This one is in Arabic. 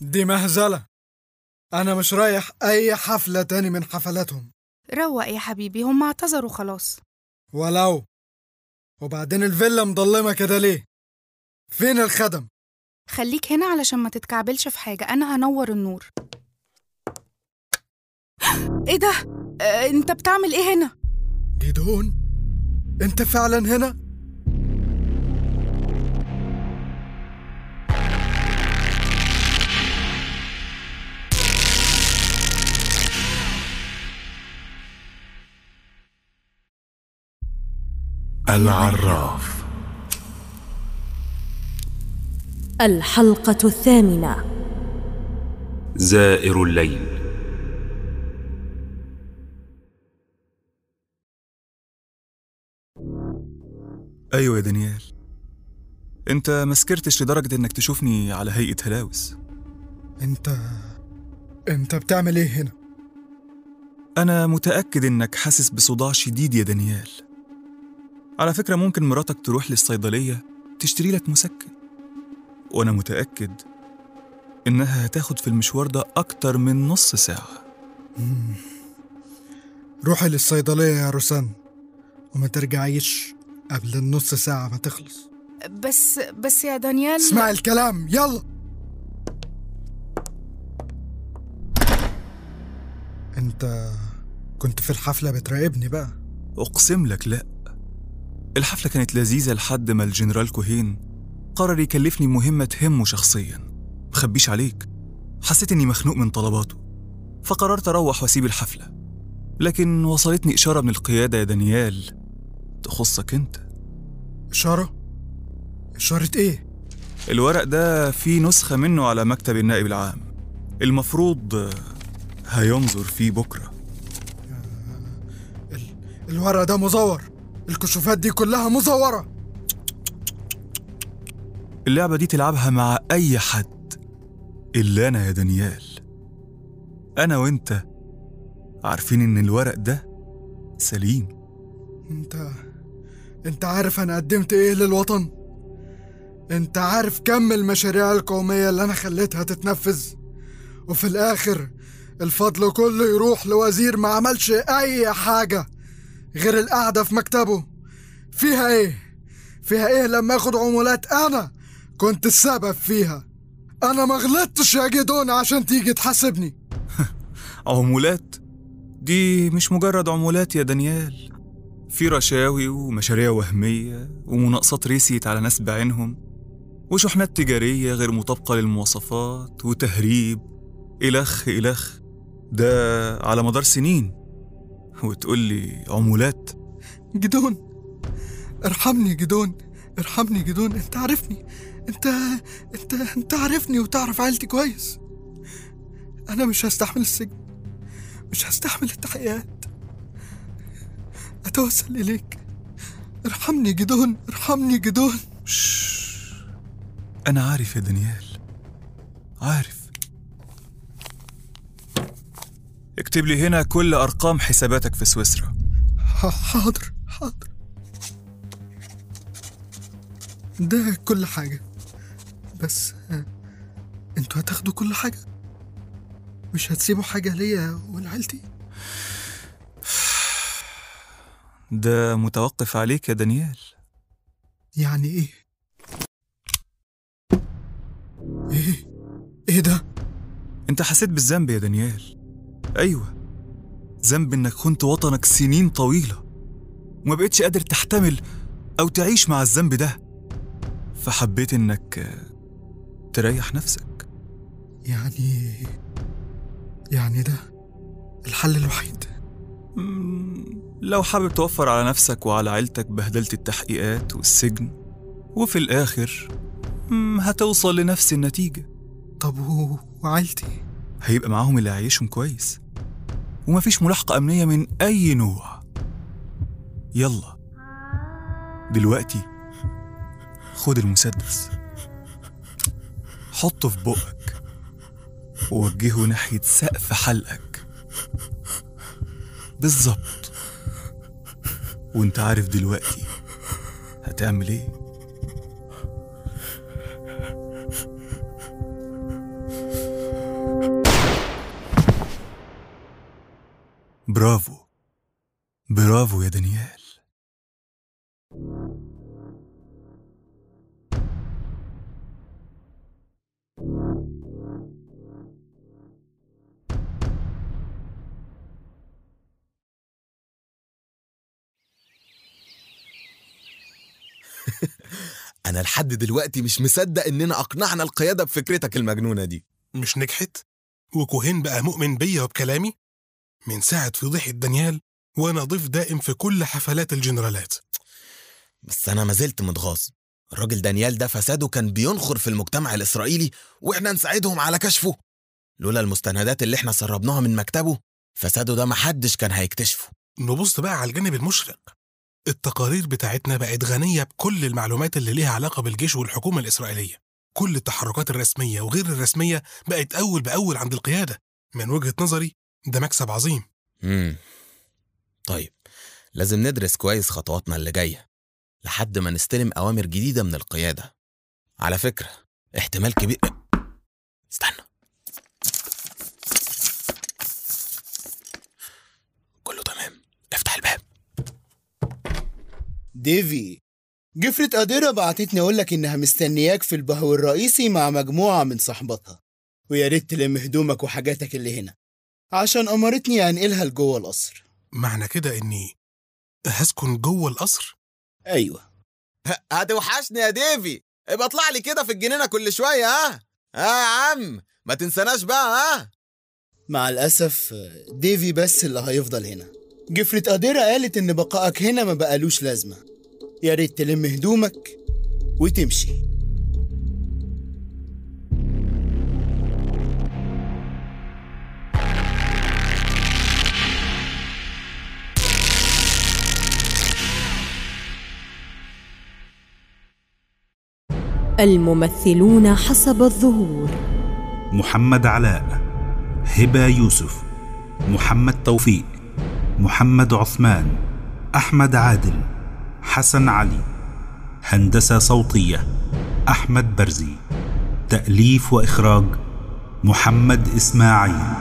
دي مهزلة أنا مش رايح أي حفلة تاني من حفلاتهم روق يا حبيبي هم اعتذروا خلاص ولو وبعدين الفيلا مضلمة كده ليه؟ فين الخدم؟ خليك هنا علشان ما تتكعبلش في حاجة أنا هنور النور إيه ده؟ آه، أنت بتعمل إيه هنا؟ جدعون أنت فعلا هنا؟ العراف. الحلقة الثامنة. زائر الليل. أيوة يا دانيال. أنت ما سكرتش لدرجة إنك تشوفني على هيئة هلاوس. أنت أنت بتعمل إيه هنا؟ أنا متأكد إنك حاسس بصداع شديد يا دانيال. على فكرة ممكن مراتك تروح للصيدلية تشتري لك مسكن. وأنا متأكد إنها هتاخد في المشوار ده أكتر من نص ساعة. روحي للصيدلية يا روسان وما ترجعيش قبل النص ساعة ما تخلص. بس بس يا دانيال. اسمعي الكلام يلا. انت كنت في الحفلة بتراقبني بقى. أقسم لك لأ. الحفلة كانت لذيذة لحد ما الجنرال كوهين قرر يكلفني مهمة تهمه شخصيا. مخبيش عليك. حسيت إني مخنوق من طلباته. فقررت أروح وأسيب الحفلة. لكن وصلتني إشارة من القيادة يا دانيال. تخصك أنت. إشارة؟ إشارة إيه؟ الورق ده فيه نسخة منه على مكتب النائب العام. المفروض هينظر فيه بكرة. ال... الورق ده مزور. الكشوفات دي كلها مزورة. اللعبة دي تلعبها مع أي حد. إلا أنا يا دانيال. أنا وأنت عارفين إن الورق ده سليم. أنت أنت عارف أنا قدمت إيه للوطن؟ أنت عارف كم المشاريع القومية اللي أنا خليتها تتنفذ؟ وفي الآخر الفضل كله يروح لوزير ما عملش أي حاجة. غير القعدة في مكتبه. فيها إيه؟ فيها إيه لما آخد عمولات أنا كنت السبب فيها؟ أنا ما غلطتش يا جدون عشان تيجي تحاسبني. عمولات؟ دي مش مجرد عمولات يا دانيال. في رشاوي ومشاريع وهمية ومناقصات ريسيت على ناس بعينهم وشحنات تجارية غير مطابقة للمواصفات وتهريب. إلخ إلخ. ده على مدار سنين. وتقول لي عمولات؟ جدون ارحمني جدون ارحمني جدون انت عارفني انت انت انت عارفني وتعرف عيلتي كويس. أنا مش هستحمل السجن مش هستحمل التحقيقات. اتوسل اليك. ارحمني جدون ارحمني جدون. أنا عارف يا دانيال عارف. اكتب لي هنا كل أرقام حساباتك في سويسرا. حاضر حاضر. ده كل حاجة. بس آه، أنتوا هتاخدوا كل حاجة؟ مش هتسيبوا حاجة ليا ولعيلتي؟ ده متوقف عليك يا دانيال. يعني إيه؟ إيه؟ إيه ده؟ انت حسيت بالذنب يا دانيال. أيوه. ذنب إنك خنت وطنك سنين طويلة. وما بقتش قادر تحتمل أو تعيش مع الذنب ده. فحبيت إنك آه، تريح نفسك. يعني يعني ده الحل الوحيد. لو حابب توفر على نفسك وعلى عيلتك بهدلة التحقيقات والسجن وفي الآخر هتوصل لنفس النتيجة. طب وعيلتي؟ هيبقى معاهم اللي هيعيشهم كويس. ومفيش ملاحقة أمنية من أي نوع. يلا. دلوقتي خد المسدس. حطه في بقك. ووجهه ناحية سقف حلقك. بالظبط. وانت عارف دلوقتي هتعمل إيه؟ برافو برافو يا دانيال أنا لحد دلوقتي مش مصدق إننا أقنعنا القيادة بفكرتك المجنونة دي. مش نجحت؟ وكوهين بقى مؤمن بيا وبكلامي؟ من ساعة فضيحة دانيال وأنا ضيف دائم في كل حفلات الجنرالات. بس أنا ما زلت متغاظ. الراجل دانيال ده فساده كان بينخر في المجتمع الإسرائيلي وإحنا نساعدهم على كشفه. لولا المستندات اللي إحنا سربناها من مكتبه فساده ده محدش كان هيكتشفه. نبص بقى على الجانب المشرق. التقارير بتاعتنا بقت غنية بكل المعلومات اللي ليها علاقة بالجيش والحكومة الإسرائيلية. كل التحركات الرسمية وغير الرسمية بقت أول بأول عند القيادة. من وجهة نظري ده مكسب عظيم. مم. طيب لازم ندرس كويس خطواتنا اللي جاية لحد ما نستلم أوامر جديدة من القيادة. على فكرة احتمال كبير. استنى. كله تمام. افتح الباب. ديفي جفرة قادرة بعتتني أقول لك إنها مستنياك في البهو الرئيسي مع مجموعة من صحباتها. ويا ريت تلم هدومك وحاجاتك اللي هنا. عشان أمرتني أنقلها لجوه القصر. معنى كده إني هسكن جوه القصر؟ أيوة. هتوحشني يا ديفي. ابقى اطلع لي كده في الجنينة كل شوية ها؟ ها يا عم؟ ما تنساناش بقى ها؟ مع الأسف ديفي بس اللي هيفضل هنا. جفرة قادرة قالت إن بقائك هنا ما بقالوش لازمة. يا ريت تلم هدومك وتمشي. الممثلون حسب الظهور. محمد علاء هبة يوسف محمد توفيق محمد عثمان أحمد عادل حسن علي هندسة صوتية أحمد برزي تأليف وإخراج محمد إسماعيل.